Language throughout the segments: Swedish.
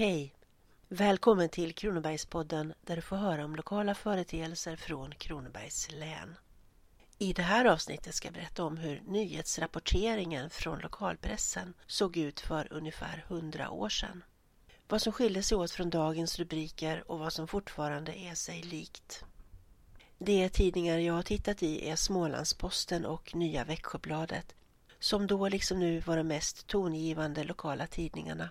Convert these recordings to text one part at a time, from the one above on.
Hej! Välkommen till Kronobergspodden där du får höra om lokala företeelser från Kronobergs län. I det här avsnittet ska jag berätta om hur nyhetsrapporteringen från lokalpressen såg ut för ungefär 100 år sedan. Vad som skilde sig åt från dagens rubriker och vad som fortfarande är sig likt. De tidningar jag har tittat i är Smålandsposten och Nya Växjöbladet som då liksom nu var de mest tongivande lokala tidningarna.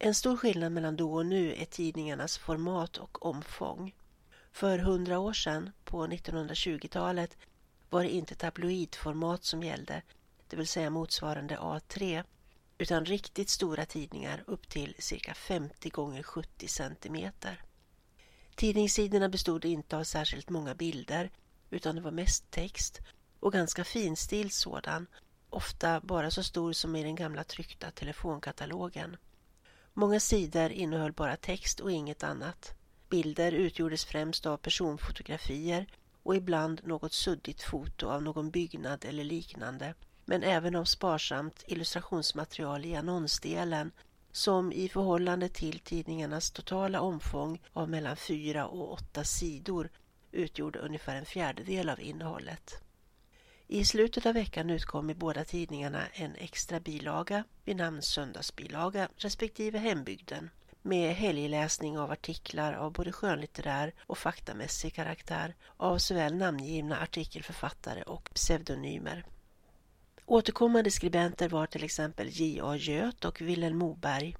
En stor skillnad mellan då och nu är tidningarnas format och omfång. För hundra år sedan, på 1920-talet, var det inte tabloidformat som gällde, det vill säga motsvarande A3, utan riktigt stora tidningar upp till cirka 50 gånger 70 centimeter. Tidningssidorna bestod inte av särskilt många bilder utan det var mest text och ganska finstilt sådan, ofta bara så stor som i den gamla tryckta telefonkatalogen. Många sidor innehöll bara text och inget annat. Bilder utgjordes främst av personfotografier och ibland något suddigt foto av någon byggnad eller liknande, men även av sparsamt illustrationsmaterial i annonsdelen som i förhållande till tidningarnas totala omfång av mellan fyra och åtta sidor utgjorde ungefär en fjärdedel av innehållet. I slutet av veckan utkom i båda tidningarna en extra bilaga vid namn Söndagsbilaga respektive Hembygden med helgläsning av artiklar av både skönlitterär och faktamässig karaktär av såväl namngivna artikelförfattare och pseudonymer. Återkommande skribenter var till exempel J.A. Göt och Vilhelm Moberg.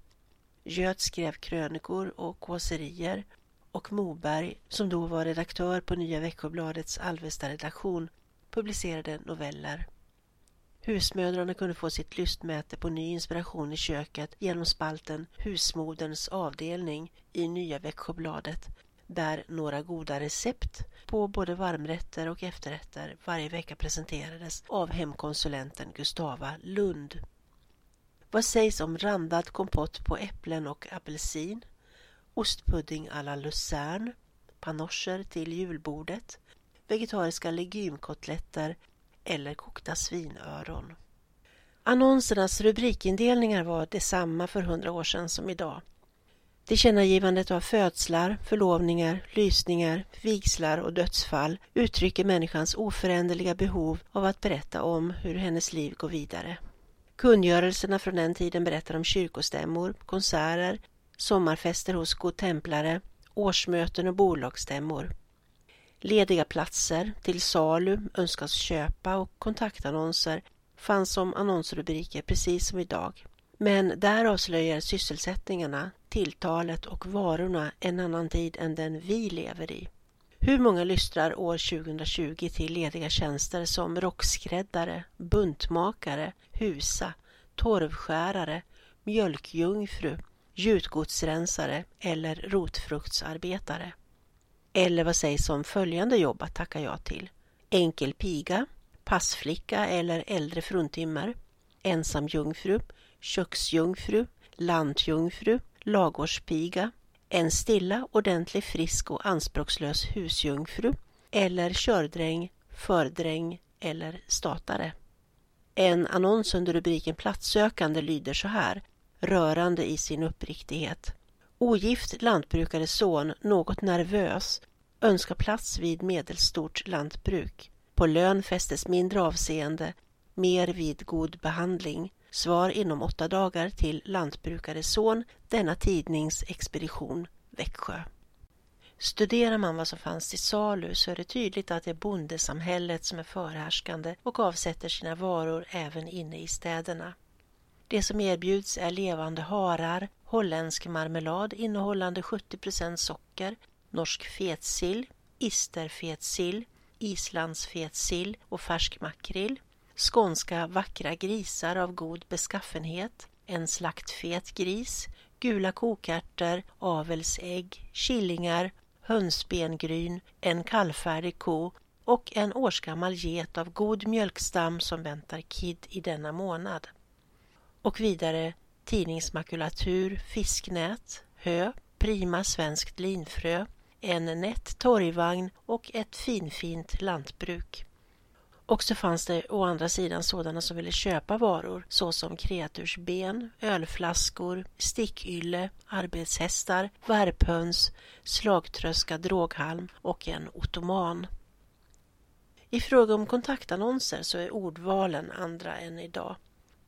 Göt skrev krönikor och kåserier och Moberg, som då var redaktör på Nya Veckobladets Alvesta-redaktion, publicerade noveller. Husmödrarna kunde få sitt lystmäte på ny inspiration i köket genom spalten Husmoderns avdelning i Nya Växjöbladet där några goda recept på både varmrätter och efterrätter varje vecka presenterades av hemkonsulenten Gustava Lund. Vad sägs om randad kompott på äpplen och apelsin, ostpudding à la Lucerne, panoscher till julbordet, vegetariska legymkotletter eller kokta svinöron. Annonsernas rubrikindelningar var detsamma för hundra år sedan som idag. Tillkännagivandet av födslar, förlovningar, lysningar, vigslar och dödsfall uttrycker människans oföränderliga behov av att berätta om hur hennes liv går vidare. Kungörelserna från den tiden berättar om kyrkostämmor, konserter, sommarfester hos godtemplare, årsmöten och bolagsstämmor. Lediga platser till salu önskas köpa och kontaktannonser fanns som annonsrubriker precis som idag. Men där avslöjar sysselsättningarna, tilltalet och varorna en annan tid än den vi lever i. Hur många lystrar år 2020 till lediga tjänster som rockskräddare, buntmakare, husa, torvskärare, mjölkjungfru, gjutgodsrensare eller rotfruktsarbetare? Eller vad sägs om följande jobb att tacka ja till? Enkel piga, passflicka eller äldre fruntimmer, ensam jungfru, köksjungfru, lantjungfru, lagårdspiga, en stilla, ordentlig, frisk och anspråkslös husjungfru eller kördräng, fördräng eller statare. En annons under rubriken Platssökande lyder så här, rörande i sin uppriktighet. Ogift lantbrukares son, något nervös, önskar plats vid medelstort lantbruk. På lön fästes mindre avseende, mer vid god behandling. Svar inom åtta dagar till lantbrukares son, denna tidnings expedition, Växjö. Studerar man vad som fanns till salu så är det tydligt att det är bondesamhället som är förhärskande och avsätter sina varor även inne i städerna. Det som erbjuds är levande harar, holländsk marmelad innehållande 70% socker, norsk fetsill, isterfetsill, islandsfetsill och färsk makrill, skånska vackra grisar av god beskaffenhet, en slaktfet gris, gula kokärtor, avelsägg, killingar, hönsbengryn, en kallfärdig ko och en årsgammal get av god mjölkstam som väntar kid i denna månad. Och vidare tidningsmakulatur, fisknät, hö, prima svenskt linfrö, en nätt torgvagn och ett finfint lantbruk. Och så fanns det å andra sidan sådana som ville köpa varor såsom kreatursben, ölflaskor, stickylle, arbetshästar, värphöns, slagtröska droghalm och en ottoman. I fråga om kontaktannonser så är ordvalen andra än idag.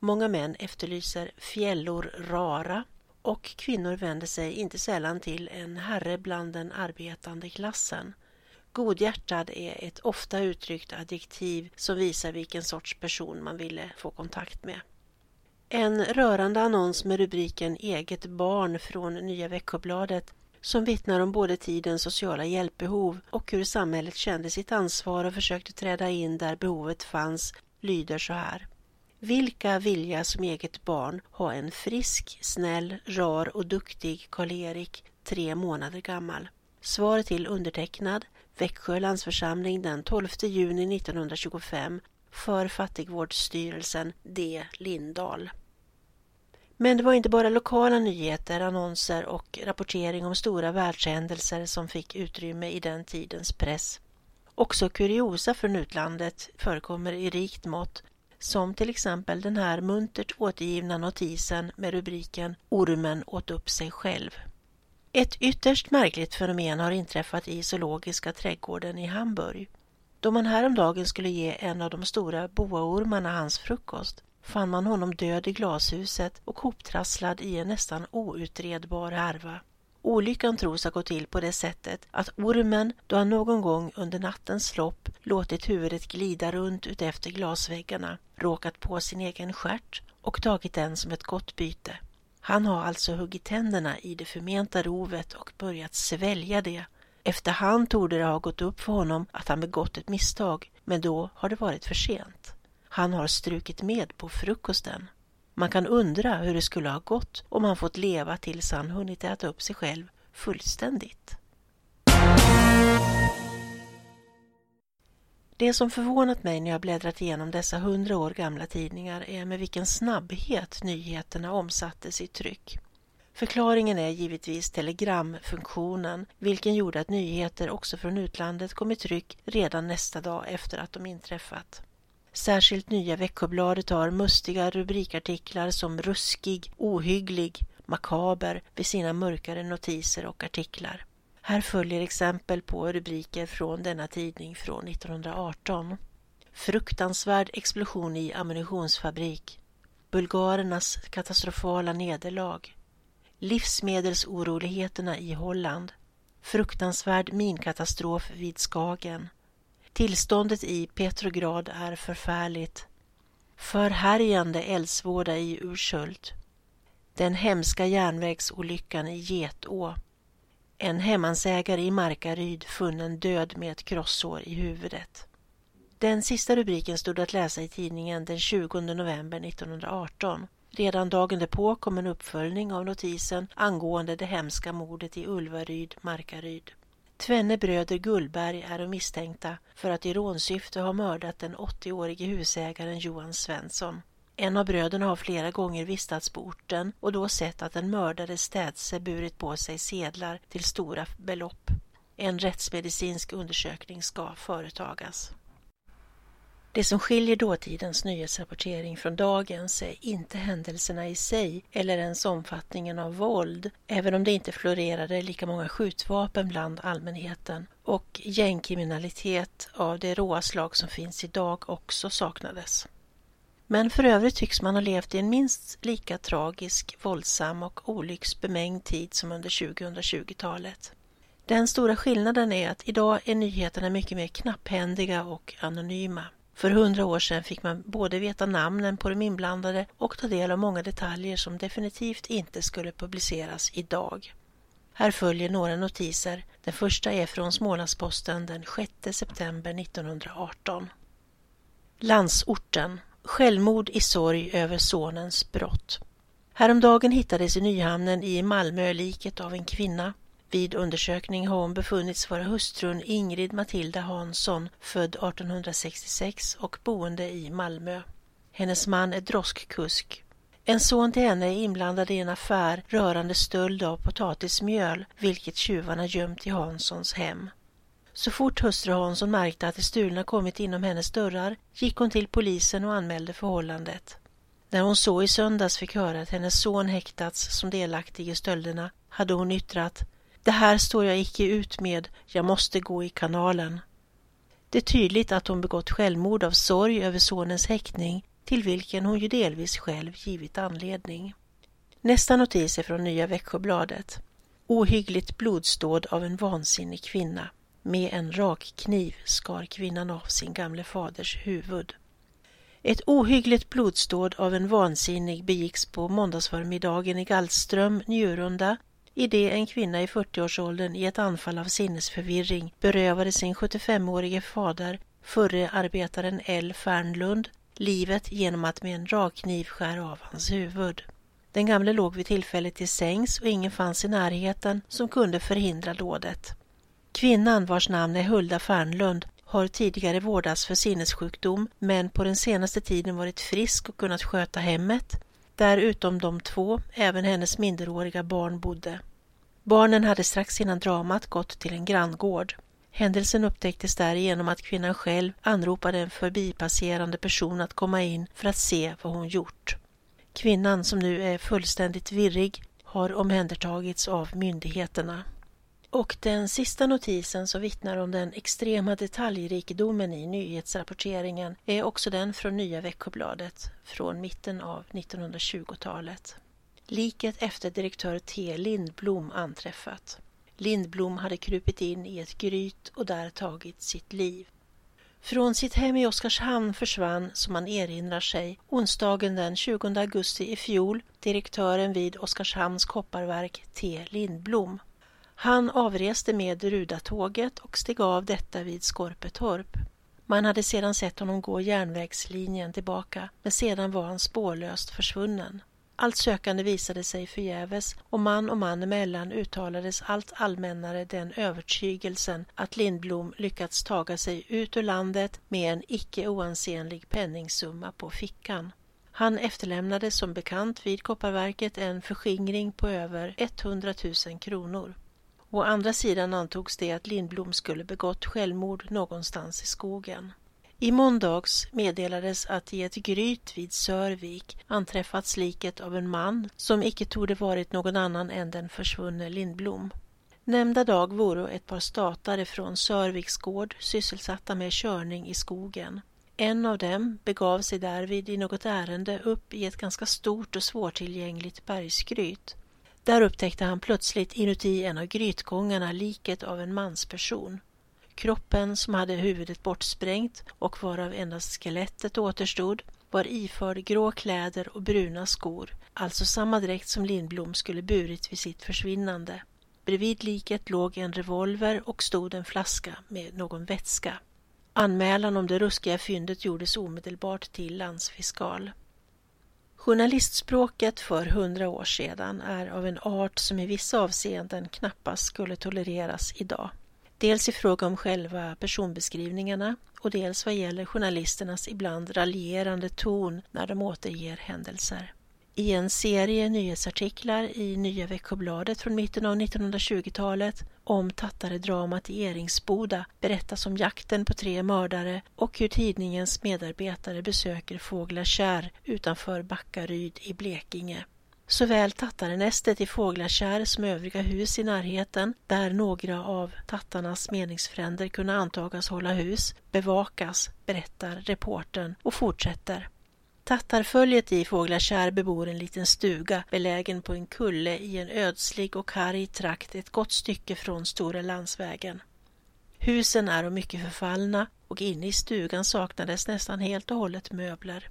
Många män efterlyser fjällor rara och kvinnor vänder sig inte sällan till en herre bland den arbetande klassen. Godhjärtad är ett ofta uttryckt adjektiv som visar vilken sorts person man ville få kontakt med. En rörande annons med rubriken Eget barn från Nya Veckobladet som vittnar om både tidens sociala hjälpbehov och hur samhället kände sitt ansvar och försökte träda in där behovet fanns, lyder så här. Vilka vilja som eget barn ha en frisk, snäll, rar och duktig Karl-Erik, tre månader gammal? Svar till undertecknad Växjö landsförsamling den 12 juni 1925 för Fattigvårdsstyrelsen D. Lindahl. Men det var inte bara lokala nyheter, annonser och rapportering om stora världshändelser som fick utrymme i den tidens press. Också kuriosa från utlandet förekommer i rikt mått som till exempel den här muntert återgivna notisen med rubriken Ormen åt upp sig själv. Ett ytterst märkligt fenomen har inträffat i Zoologiska trädgården i Hamburg. Då man häromdagen skulle ge en av de stora boaormarna hans frukost fann man honom död i glashuset och hoptrasslad i en nästan outredbar härva. Olyckan tros ha gått till på det sättet att ormen, då han någon gång under nattens lopp låtit huvudet glida runt utefter glasväggarna, råkat på sin egen stjärt och tagit den som ett gott byte. Han har alltså huggit tänderna i det förmenta rovet och börjat svälja det. Efterhand torde det ha gått upp för honom att han begått ett misstag, men då har det varit för sent. Han har strukit med på frukosten. Man kan undra hur det skulle ha gått om han fått leva tills han hunnit äta upp sig själv fullständigt. Det som förvånat mig när jag bläddrat igenom dessa hundra år gamla tidningar är med vilken snabbhet nyheterna omsattes i tryck. Förklaringen är givetvis telegramfunktionen, vilken gjorde att nyheter också från utlandet kom i tryck redan nästa dag efter att de inträffat. Särskilt Nya Veckobladet har mustiga rubrikartiklar som ruskig, ohygglig, makaber vid sina mörkare notiser och artiklar. Här följer exempel på rubriker från denna tidning från 1918. Fruktansvärd explosion i ammunitionsfabrik. Bulgarernas katastrofala nederlag. Livsmedelsoroligheterna i Holland. Fruktansvärd minkatastrof vid Skagen. Tillståndet i Petrograd är förfärligt. Förhärjande eldsvåda i Urshult. Den hemska järnvägsolyckan i Getå. En hemmansägare i Markaryd funnen död med ett krossår i huvudet. Den sista rubriken stod att läsa i tidningen den 20 november 1918. Redan dagen därpå kom en uppföljning av notisen angående det hemska mordet i Ulvaryd, Markaryd. Tvenne bröder Gullberg är misstänkta för att i rånsyfte ha mördat den 80-årige husägaren Johan Svensson. En av bröderna har flera gånger vistats på orten och då sett att den mördade städse burit på sig sedlar till stora belopp. En rättsmedicinsk undersökning ska företagas. Det som skiljer dåtidens nyhetsrapportering från dagens är inte händelserna i sig eller ens omfattningen av våld, även om det inte florerade lika många skjutvapen bland allmänheten och gängkriminalitet av det råa slag som finns idag också saknades. Men för övrigt tycks man ha levt i en minst lika tragisk, våldsam och olycksbemängd tid som under 2020-talet. Den stora skillnaden är att idag är nyheterna mycket mer knapphändiga och anonyma. För hundra år sedan fick man både veta namnen på de inblandade och ta del av många detaljer som definitivt inte skulle publiceras idag. Här följer några notiser. Den första är från Smålandsposten den 6 september 1918. Landsorten Självmord i sorg över sonens brott. Häromdagen hittades i Nyhamnen i Malmö liket av en kvinna. Vid undersökning har hon befunnits vara hustrun Ingrid Matilda Hansson, född 1866 och boende i Malmö. Hennes man är droskkusk. En son till henne är inblandad i en affär rörande stöld av potatismjöl, vilket tjuvarna gömt i Hanssons hem. Så fort hustru Hansson märkte att det stulna kommit inom hennes dörrar gick hon till polisen och anmälde förhållandet. När hon så i söndags fick höra att hennes son häktats som delaktig i stölderna hade hon yttrat det här står jag icke ut med, jag måste gå i kanalen. Det är tydligt att hon begått självmord av sorg över sonens häktning till vilken hon ju delvis själv givit anledning. Nästa notis är från Nya Växjöbladet. Ohyggligt blodståd av en vansinnig kvinna. Med en rak kniv skar kvinnan av sin gamle faders huvud. Ett ohyggligt blodståd av en vansinnig begicks på måndagsförmiddagen i Gallström, Njurunda, i det en kvinna i 40-årsåldern i ett anfall av sinnesförvirring berövade sin 75-årige fader, förre arbetaren L. Fernlund, livet genom att med en rakkniv skära av hans huvud. Den gamle låg vid tillfället till sängs och ingen fanns i närheten som kunde förhindra dådet. Kvinnan, vars namn är Hulda Fernlund, har tidigare vårdats för sinnessjukdom men på den senaste tiden varit frisk och kunnat sköta hemmet, där utom de två även hennes minderåriga barn bodde. Barnen hade strax innan dramat gått till en granngård. Händelsen upptäcktes där genom att kvinnan själv anropade en förbipasserande person att komma in för att se vad hon gjort. Kvinnan, som nu är fullständigt virrig, har omhändertagits av myndigheterna. Och den sista notisen som vittnar om den extrema detaljrikedomen i nyhetsrapporteringen är också den från Nya Veckobladet från mitten av 1920-talet. Liket efter direktör T Lindblom anträffat. Lindblom hade krupit in i ett gryt och där tagit sitt liv. Från sitt hem i Oskarshamn försvann, som man erinrar sig, onsdagen den 20 augusti i fjol direktören vid Oskarshamns kopparverk T Lindblom. Han avreste med Rudatåget och steg av detta vid Skorpetorp. Man hade sedan sett honom gå järnvägslinjen tillbaka, men sedan var han spårlöst försvunnen. Allt sökande visade sig förgäves och man och man emellan uttalades allt allmännare den övertygelsen att Lindblom lyckats taga sig ut ur landet med en icke oansenlig penningsumma på fickan. Han efterlämnade som bekant vid Kopparverket en förskingring på över 100 000 kronor. Å andra sidan antogs det att Lindblom skulle begått självmord någonstans i skogen. I måndags meddelades att i ett gryt vid Sörvik anträffats liket av en man som icke torde varit någon annan än den försvunne Lindblom. Nämnda dag vore ett par statare från Sörviks gård sysselsatta med körning i skogen. En av dem begav sig därvid i något ärende upp i ett ganska stort och svårtillgängligt bergsgryt. Där upptäckte han plötsligt inuti en av grytgångarna liket av en mansperson. Kroppen, som hade huvudet bortsprängt och varav endast skelettet återstod, var iförd grå kläder och bruna skor, alltså samma dräkt som Lindblom skulle burit vid sitt försvinnande. Bredvid liket låg en revolver och stod en flaska med någon vätska. Anmälan om det ruskiga fyndet gjordes omedelbart till landsfiskal. Journalistspråket för hundra år sedan är av en art som i vissa avseenden knappast skulle tolereras idag. Dels i fråga om själva personbeskrivningarna och dels vad gäller journalisternas ibland raljerande ton när de återger händelser. I en serie nyhetsartiklar i Nya Växjöbladet från mitten av 1920-talet om tattaredramat i Eringsboda berättas om jakten på tre mördare och hur tidningens medarbetare besöker Fåglakärr utanför Backaryd i Blekinge. Såväl tattarenästet i Fåglakärr som övriga hus i närheten, där några av tattarnas meningsfränder kunde antagas hålla hus, bevakas, berättar reportern och fortsätter. Tattarföljet i Fåglakärr bebor en liten stuga belägen på en kulle i en ödslig och karg trakt ett gott stycke från Stora landsvägen. Husen är mycket förfallna och inne i stugan saknades nästan helt och hållet möbler.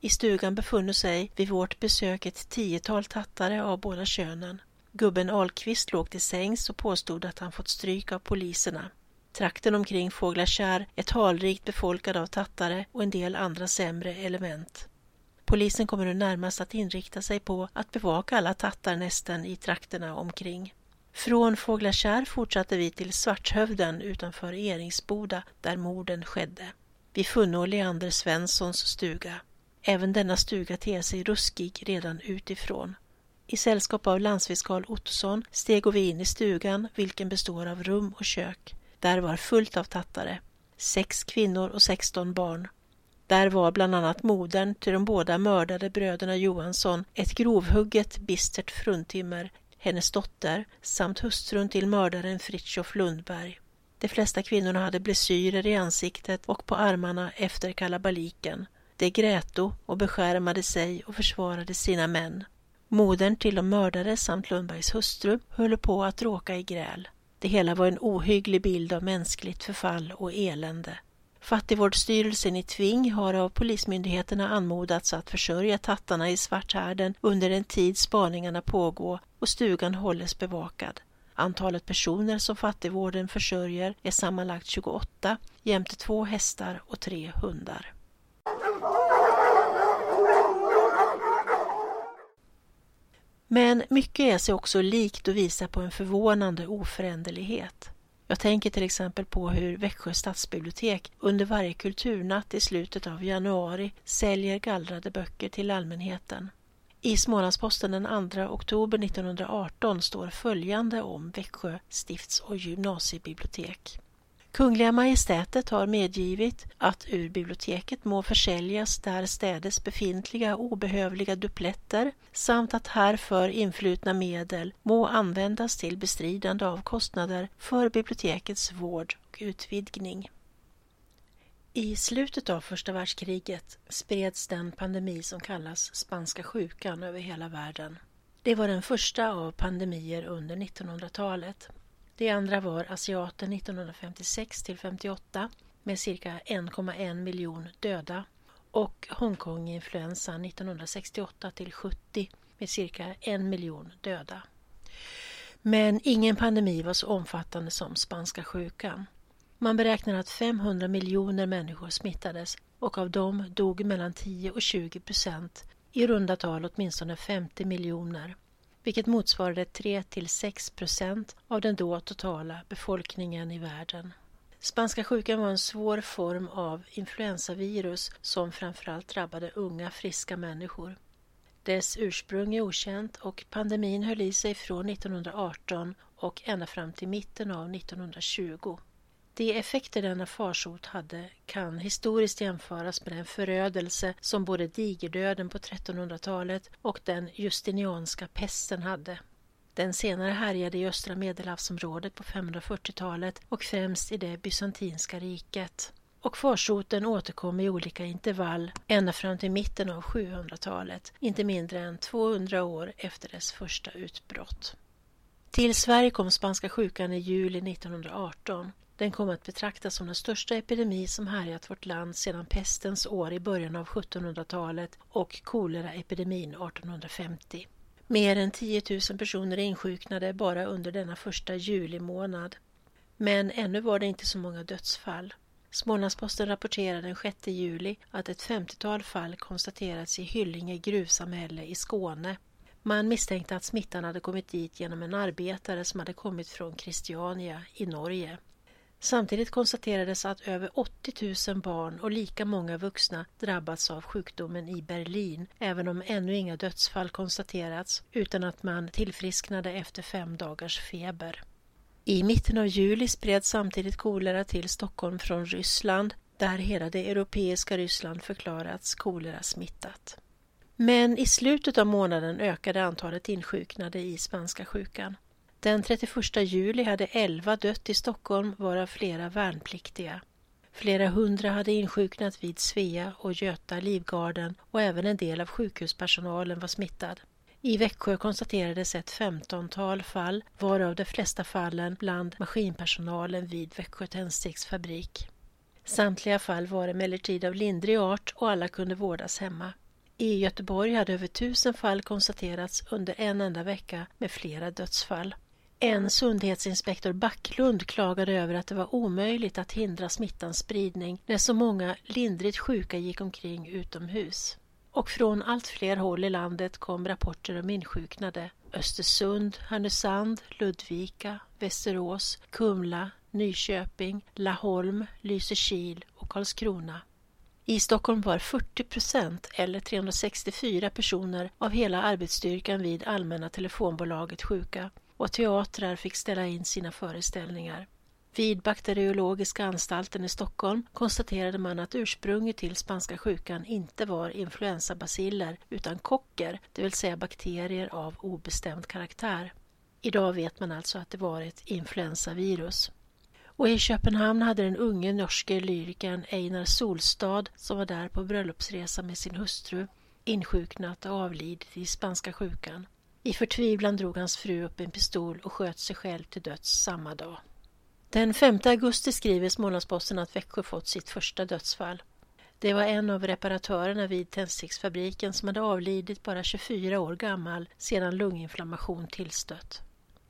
I stugan befunno sig vid vårt besök ett tiotal tattare av båda könen. Gubben Ahlqvist låg till sängs och påstod att han fått stryk av poliserna. Trakten omkring Fåglakärr är talrikt befolkad av tattare och en del andra sämre element. Polisen kommer nu närmast att inrikta sig på att bevaka alla tattarnästen i trakterna omkring. Från Fåglakärr fortsatte vi till Svartshövden utanför Eringsboda där morden skedde. Vi funno Leander Svenssons stuga. Även denna stuga ter sig ruskig redan utifrån. I sällskap av landsfiskal Ottosson steg vi in i stugan vilken består av rum och kök. Där var fullt av tattare. Sex kvinnor och sexton barn. Där var bland annat modern till de båda mördade bröderna Johansson ett grovhugget bistert fruntimmer, hennes dotter samt hustrun till mördaren Fritjof Lundberg. De flesta kvinnorna hade blessyrer i ansiktet och på armarna efter kalabaliken. De gräto och beskärmade sig och försvarade sina män. Modern till de mördade samt Lundbergs hustru höll på att råka i gräl. Det hela var en ohygglig bild av mänskligt förfall och elände. Fattigvårdsstyrelsen i Tving har av polismyndigheterna anmodats att försörja tattarna i Svarthärden under den tid spaningarna pågår och stugan hålles bevakad. Antalet personer som fattigvården försörjer är sammanlagt 28 jämte två hästar och tre hundar. Men mycket är sig också likt och visar på en förvånande oföränderlighet. Jag tänker till exempel på hur Växjö stadsbibliotek under varje kulturnatt i slutet av januari säljer gallrade böcker till allmänheten. I Smålandsposten den 2 oktober 1918 står följande om Växjö stifts och gymnasiebibliotek. Kungliga Majestätet har medgivit att ur biblioteket må försäljas där städes befintliga obehövliga dupletter samt att härför influtna medel må användas till bestridande av kostnader för bibliotekets vård och utvidgning. I slutet av första världskriget spreds den pandemi som kallas spanska sjukan över hela världen. Det var den första av pandemier under 1900-talet det andra var asiaten 1956 till 58 med cirka 1,1 miljon döda och Hongkong-influensan 1968 till 70 med cirka 1 miljon döda. Men ingen pandemi var så omfattande som spanska sjukan. Man beräknar att 500 miljoner människor smittades och av dem dog mellan 10 och 20 procent, i runda tal åtminstone 50 miljoner vilket motsvarade 3-6 procent av den då totala befolkningen i världen. Spanska sjukan var en svår form av influensavirus som framförallt drabbade unga friska människor. Dess ursprung är okänt och pandemin höll i sig från 1918 och ända fram till mitten av 1920. De effekter denna farsot hade kan historiskt jämföras med den förödelse som både digerdöden på 1300-talet och den justinianska pesten hade. Den senare härjade i östra medelhavsområdet på 540-talet och främst i det bysantinska riket. Och farsoten återkom i olika intervall ända fram till mitten av 700-talet, inte mindre än 200 år efter dess första utbrott. Till Sverige kom spanska sjukan i juli 1918 den kom att betraktas som den största epidemi som härjat vårt land sedan pestens år i början av 1700-talet och koleraepidemin 1850. Mer än 10 000 personer insjuknade bara under denna första juli månad. Men ännu var det inte så många dödsfall. Smålandsposten rapporterade den 6 juli att ett 50-tal fall konstaterats i Hyllinge gruvsamhälle i Skåne. Man misstänkte att smittan hade kommit dit genom en arbetare som hade kommit från Christiania i Norge. Samtidigt konstaterades att över 80 000 barn och lika många vuxna drabbats av sjukdomen i Berlin, även om ännu inga dödsfall konstaterats utan att man tillfrisknade efter fem dagars feber. I mitten av juli spreds samtidigt kolera till Stockholm från Ryssland, där hela det europeiska Ryssland förklarats kolerasmittat. Men i slutet av månaden ökade antalet insjuknade i spanska sjukan. Den 31 juli hade elva dött i Stockholm, varav flera värnpliktiga. Flera hundra hade insjuknat vid Svea och Göta Livgarden och även en del av sjukhuspersonalen var smittad. I Växjö konstaterades ett femtontal fall, varav de flesta fallen bland maskinpersonalen vid Växjö tändsticksfabrik. Samtliga fall var emellertid av lindrig art och alla kunde vårdas hemma. I Göteborg hade över tusen fall konstaterats under en enda vecka med flera dödsfall. En sundhetsinspektor Backlund klagade över att det var omöjligt att hindra smittans spridning när så många lindrigt sjuka gick omkring utomhus. Och från allt fler håll i landet kom rapporter om insjuknade. Östersund, Härnösand, Ludvika, Västerås, Kumla, Nyköping, Laholm, Lysekil och Karlskrona. I Stockholm var 40 procent eller 364 personer av hela arbetsstyrkan vid Allmänna telefonbolaget sjuka och teatrar fick ställa in sina föreställningar. Vid bakteriologiska anstalten i Stockholm konstaterade man att ursprunget till spanska sjukan inte var influensabaciller utan kocker, det vill säga bakterier av obestämd karaktär. Idag vet man alltså att det var ett influensavirus. Och i Köpenhamn hade den unge norske lyrikern Einar Solstad, som var där på bröllopsresa med sin hustru, insjuknat och avlidit i spanska sjukan. I förtvivlan drog hans fru upp en pistol och sköt sig själv till döds samma dag. Den 5 augusti skriver Smålandsposten att Växjö fått sitt första dödsfall. Det var en av reparatörerna vid tändsticksfabriken som hade avlidit bara 24 år gammal sedan lunginflammation tillstött.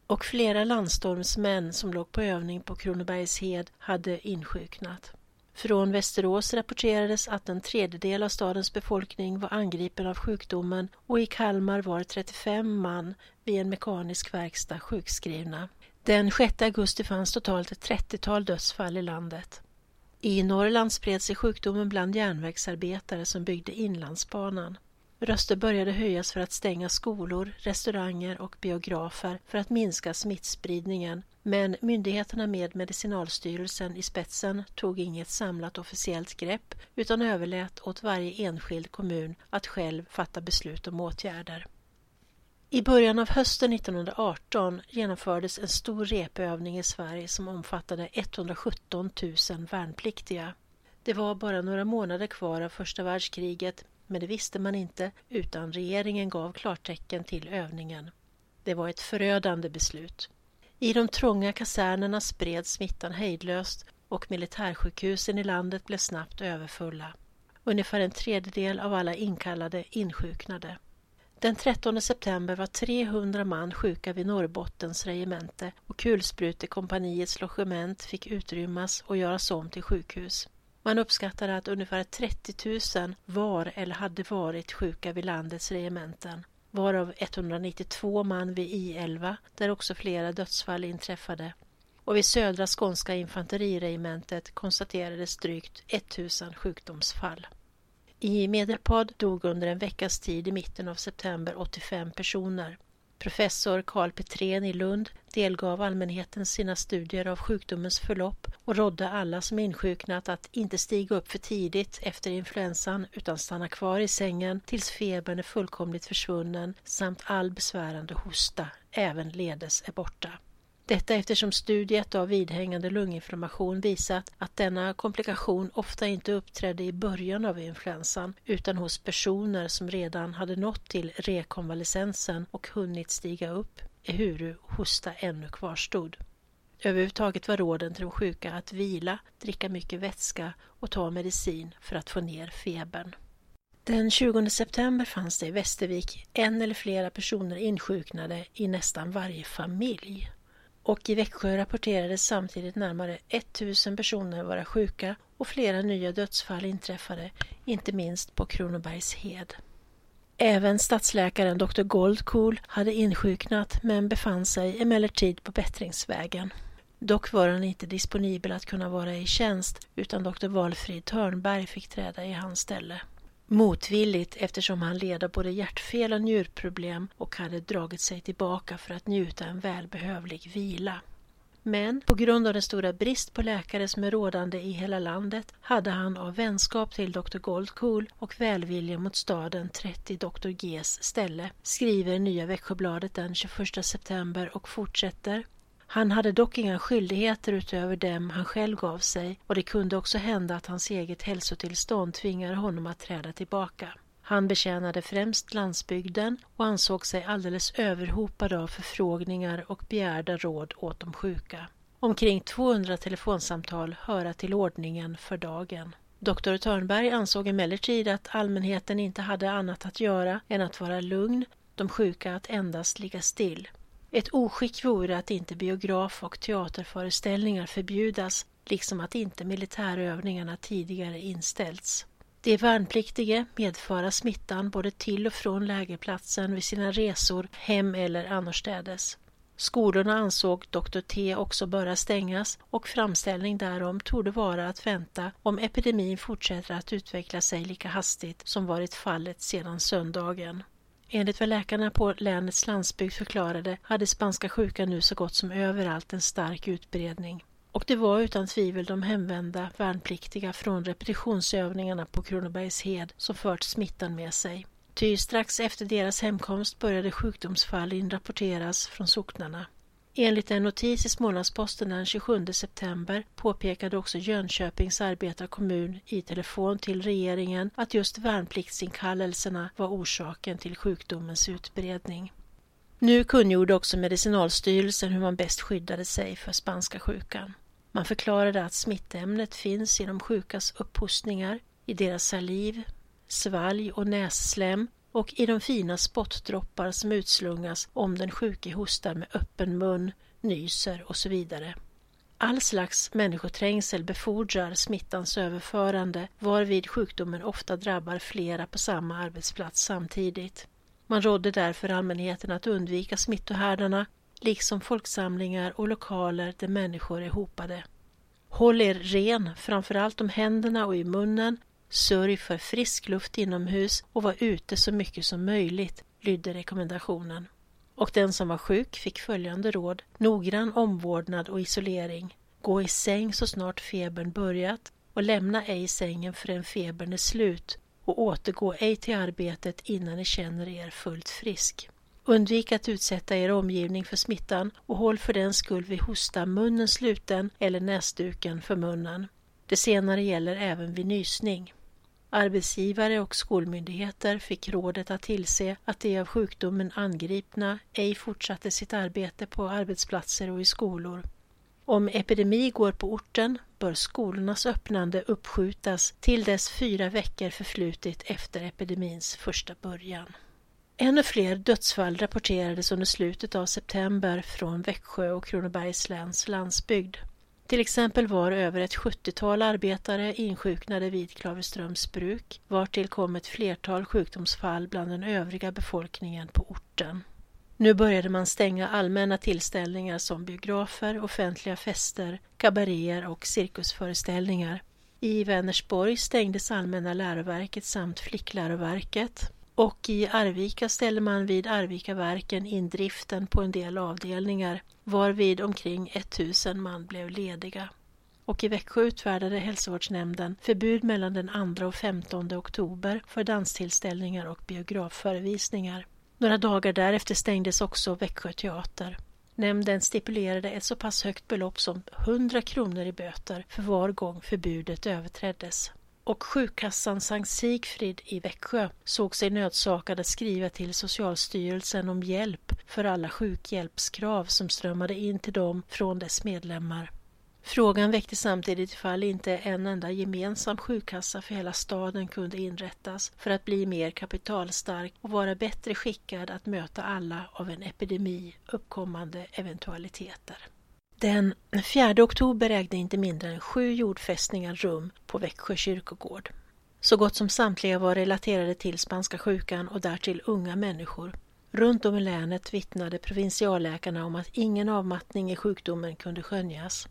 Och flera landstormsmän som låg på övning på Kronobergshed hade insjuknat. Från Västerås rapporterades att en tredjedel av stadens befolkning var angripen av sjukdomen och i Kalmar var 35 man vid en mekanisk verkstad sjukskrivna. Den 6 augusti fanns totalt ett 30-tal dödsfall i landet. I Norrland spred sig sjukdomen bland järnvägsarbetare som byggde Inlandsbanan. Röster började höjas för att stänga skolor, restauranger och biografer för att minska smittspridningen men myndigheterna med Medicinalstyrelsen i spetsen tog inget samlat officiellt grepp utan överlät åt varje enskild kommun att själv fatta beslut om åtgärder. I början av hösten 1918 genomfördes en stor repövning i Sverige som omfattade 117 000 värnpliktiga. Det var bara några månader kvar av första världskriget men det visste man inte utan regeringen gav klartecken till övningen. Det var ett förödande beslut. I de trånga kasernerna spreds smittan hejdlöst och militärsjukhusen i landet blev snabbt överfulla. Ungefär en tredjedel av alla inkallade insjuknade. Den 13 september var 300 man sjuka vid Norrbottens regemente och kulsprutekompaniets logement fick utrymmas och göras om till sjukhus. Man uppskattade att ungefär 30 000 var eller hade varit sjuka vid landets regementen varav 192 man vid I-11 där också flera dödsfall inträffade och vid södra skånska infanteriregementet konstaterades drygt 1000 sjukdomsfall. I Medelpad dog under en veckas tid i mitten av september 85 personer. Professor Karl Petrén i Lund delgav allmänheten sina studier av sjukdomens förlopp och rådde alla som insjuknat att inte stiga upp för tidigt efter influensan utan stanna kvar i sängen tills febern är fullkomligt försvunnen samt all besvärande hosta, även ledes, är borta. Detta eftersom studiet av vidhängande lunginflammation visat att denna komplikation ofta inte uppträdde i början av influensan utan hos personer som redan hade nått till rekonvalescensen och hunnit stiga upp ehuru hosta ännu kvarstod. Överhuvudtaget var råden till de sjuka att vila, dricka mycket vätska och ta medicin för att få ner febern. Den 20 september fanns det i Västervik en eller flera personer insjuknade i nästan varje familj och i Växjö rapporterades samtidigt närmare 1000 personer vara sjuka och flera nya dödsfall inträffade, inte minst på Kronobergshed. Även stadsläkaren Dr. Goldcool hade insjuknat men befann sig emellertid på bättringsvägen. Dock var han inte disponibel att kunna vara i tjänst utan Dr. Valfrid Törnberg fick träda i hans ställe. Motvilligt eftersom han led av både hjärtfel och njurproblem och hade dragit sig tillbaka för att njuta en välbehövlig vila. Men på grund av den stora brist på läkare som är rådande i hela landet hade han av vänskap till Dr. Goldcool och välvilja mot staden trätt i Dr. Gs ställe, skriver Nya Växjöbladet den 21 september och fortsätter han hade dock inga skyldigheter utöver dem han själv gav sig och det kunde också hända att hans eget hälsotillstånd tvingade honom att träda tillbaka. Han betjänade främst landsbygden och ansåg sig alldeles överhopad av förfrågningar och begärda råd åt de sjuka. Omkring 200 telefonsamtal höra till ordningen för dagen. Doktor Törnberg ansåg emellertid att allmänheten inte hade annat att göra än att vara lugn, de sjuka att endast ligga still. Ett oskick vore att inte biograf och teaterföreställningar förbjudas, liksom att inte militärövningarna tidigare inställts. De värnpliktige medföra smittan både till och från lägerplatsen vid sina resor hem eller annorstädes. Skolorna ansåg Dr. T också böra stängas och framställning därom torde vara att vänta om epidemin fortsätter att utveckla sig lika hastigt som varit fallet sedan söndagen. Enligt vad läkarna på länets landsbygd förklarade hade spanska sjukan nu så gott som överallt en stark utbredning. och det var utan tvivel de hemvända värnpliktiga från repetitionsövningarna på Kronobergshed som fört smittan med sig. Ty strax efter deras hemkomst började sjukdomsfall inrapporteras från socknarna. Enligt en notis i Smålandsposten den 27 september påpekade också Jönköpings arbetarkommun i telefon till regeringen att just värnpliktsinkallelserna var orsaken till sjukdomens utbredning. Nu kungjorde också Medicinalstyrelsen hur man bäst skyddade sig för spanska sjukan. Man förklarade att smittämnet finns i de sjukas upphostningar, i deras saliv, svalg och nässlem och i de fina spottdroppar som utslungas om den sjuke hostar med öppen mun, nyser och så vidare. All slags människoträngsel befordrar smittans överförande varvid sjukdomen ofta drabbar flera på samma arbetsplats samtidigt. Man rådde därför allmänheten att undvika smittohärdarna liksom folksamlingar och lokaler där människor är hopade. Håll er ren, framförallt om händerna och i munnen. Sörj för frisk luft inomhus och var ute så mycket som möjligt, lydde rekommendationen. Och den som var sjuk fick följande råd. Noggrann omvårdnad och isolering. Gå i säng så snart febern börjat och lämna ej sängen förrän febern är slut och återgå ej till arbetet innan ni känner er fullt frisk. Undvik att utsätta er omgivning för smittan och håll för den skull vid hosta munnen sluten eller näsduken för munnen. Det senare gäller även vid nysning. Arbetsgivare och skolmyndigheter fick rådet att tillse att de av sjukdomen angripna ej fortsatte sitt arbete på arbetsplatser och i skolor. Om epidemi går på orten bör skolornas öppnande uppskjutas till dess fyra veckor förflutit efter epidemins första början. Ännu fler dödsfall rapporterades under slutet av september från Växjö och Kronobergs läns landsbygd. Till exempel var över ett 70-tal arbetare insjuknade vid Klaverströms bruk, vartill kom ett flertal sjukdomsfall bland den övriga befolkningen på orten. Nu började man stänga allmänna tillställningar som biografer, offentliga fester, kabaréer och cirkusföreställningar. I Vänersborg stängdes Allmänna läroverket samt Flickläroverket och i Arvika ställde man vid Arvikaverken in driften på en del avdelningar varvid omkring 1000 man blev lediga. Och i Växjö utfärdade hälsovårdsnämnden förbud mellan den 2 och 15 oktober för danstillställningar och biografförevisningar. Några dagar därefter stängdes också Växjö teater. Nämnden stipulerade ett så pass högt belopp som 100 kronor i böter för var gång förbudet överträddes. Och sjukkassan Sankt Sigfrid i Växjö såg sig nödsakad att skriva till Socialstyrelsen om hjälp för alla sjukhjälpskrav som strömmade in till dem från dess medlemmar. Frågan väckte samtidigt ifall inte en enda gemensam sjukkassa för hela staden kunde inrättas för att bli mer kapitalstark och vara bättre skickad att möta alla av en epidemi uppkommande eventualiteter. Den 4 oktober ägde inte mindre än sju jordfästningar rum på Växjö kyrkogård. Så gott som samtliga var relaterade till spanska sjukan och därtill unga människor. Runt om i länet vittnade provinsialläkarna om att ingen avmattning i sjukdomen kunde skönjas.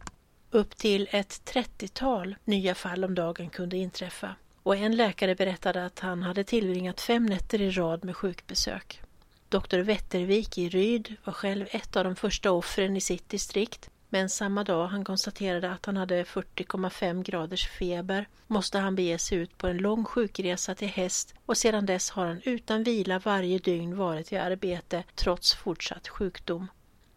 Upp till ett trettiotal nya fall om dagen kunde inträffa och en läkare berättade att han hade tillbringat fem nätter i rad med sjukbesök. Doktor Wettervik i Ryd var själv ett av de första offren i sitt distrikt men samma dag han konstaterade att han hade 40,5 graders feber måste han bege sig ut på en lång sjukresa till häst och sedan dess har han utan vila varje dygn varit i arbete trots fortsatt sjukdom.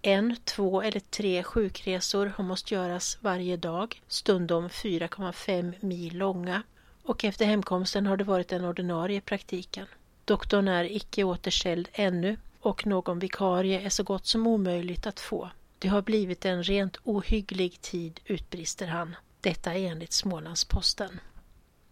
En, två eller tre sjukresor har måste göras varje dag, stundom 4,5 mil långa och efter hemkomsten har det varit den ordinarie praktiken. Doktorn är icke återställd ännu och någon vikarie är så gott som omöjligt att få. Det har blivit en rent ohygglig tid, utbrister han. Detta enligt Smålandsposten.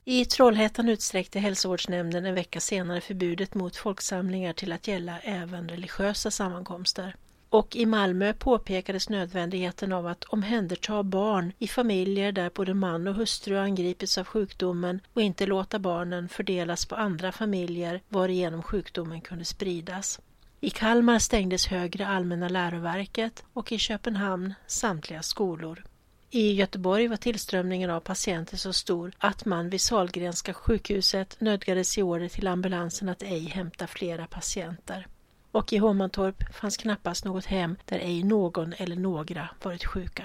I Trollhättan utsträckte hälsovårdsnämnden en vecka senare förbudet mot folksamlingar till att gälla även religiösa sammankomster. Och i Malmö påpekades nödvändigheten av att omhänderta barn i familjer där både man och hustru angripits av sjukdomen och inte låta barnen fördelas på andra familjer varigenom sjukdomen kunde spridas. I Kalmar stängdes Högre allmänna läroverket och i Köpenhamn samtliga skolor. I Göteborg var tillströmningen av patienter så stor att man vid Salgrenska sjukhuset nödgades i order till ambulansen att ej hämta flera patienter. Och i Hovmantorp fanns knappast något hem där ej någon eller några varit sjuka.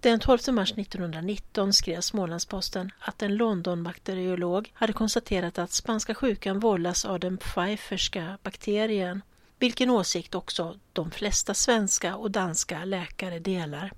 Den 12 mars 1919 skrev Smålandsposten att en London-bakteriolog hade konstaterat att spanska sjukan vållas av den Pfeifferska bakterien, vilken åsikt också de flesta svenska och danska läkare delar.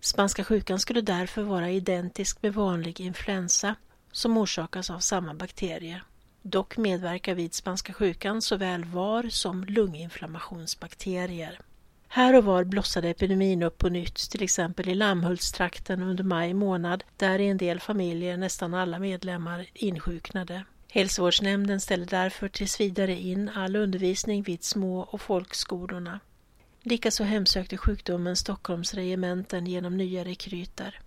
Spanska sjukan skulle därför vara identisk med vanlig influensa som orsakas av samma bakterie. Dock medverkar vid spanska sjukan såväl var som lunginflammationsbakterier. Här och var blossade epidemin upp på nytt, till exempel i Lammhultstrakten under maj månad, där i en del familjer nästan alla medlemmar insjuknade. Hälsovårdsnämnden ställde därför tills vidare in all undervisning vid små och folkskolorna. Likaså hemsökte sjukdomen Stockholms regementen genom nya rekryter.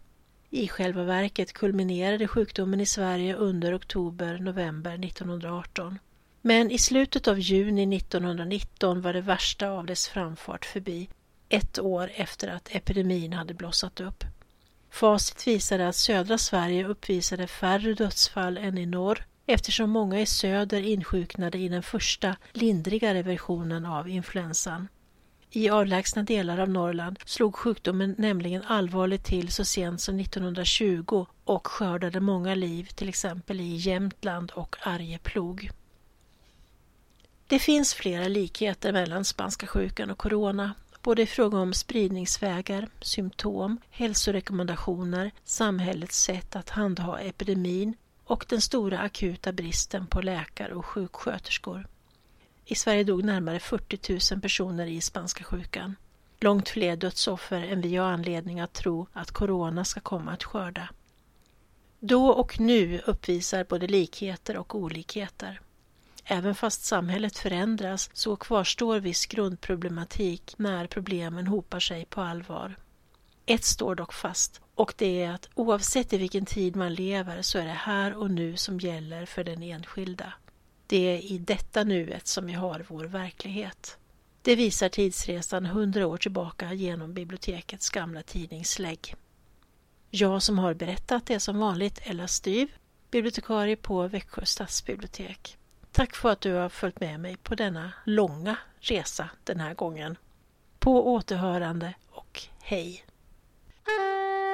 I själva verket kulminerade sjukdomen i Sverige under oktober-november 1918. Men i slutet av juni 1919 var det värsta av dess framfart förbi, ett år efter att epidemin hade blossat upp. Facit visade att södra Sverige uppvisade färre dödsfall än i norr eftersom många i söder insjuknade i den första lindrigare versionen av influensan. I avlägsna delar av Norrland slog sjukdomen nämligen allvarligt till så sent som 1920 och skördade många liv, till exempel i Jämtland och Arjeplog. Det finns flera likheter mellan spanska sjukan och corona, både i fråga om spridningsvägar, symptom, hälsorekommendationer, samhällets sätt att handha epidemin och den stora akuta bristen på läkare och sjuksköterskor. I Sverige dog närmare 40 000 personer i spanska sjukan. Långt fler dödsoffer än vi har anledning att tro att corona ska komma att skörda. Då och nu uppvisar både likheter och olikheter. Även fast samhället förändras så kvarstår viss grundproblematik när problemen hopar sig på allvar. Ett står dock fast och det är att oavsett i vilken tid man lever så är det här och nu som gäller för den enskilda. Det är i detta nuet som vi har vår verklighet. Det visar tidsresan hundra år tillbaka genom bibliotekets gamla tidningslägg. Jag som har berättat är som vanligt Ella Styv, bibliotekarie på Växjö stadsbibliotek. Tack för att du har följt med mig på denna långa resa den här gången. På återhörande och hej! Bye.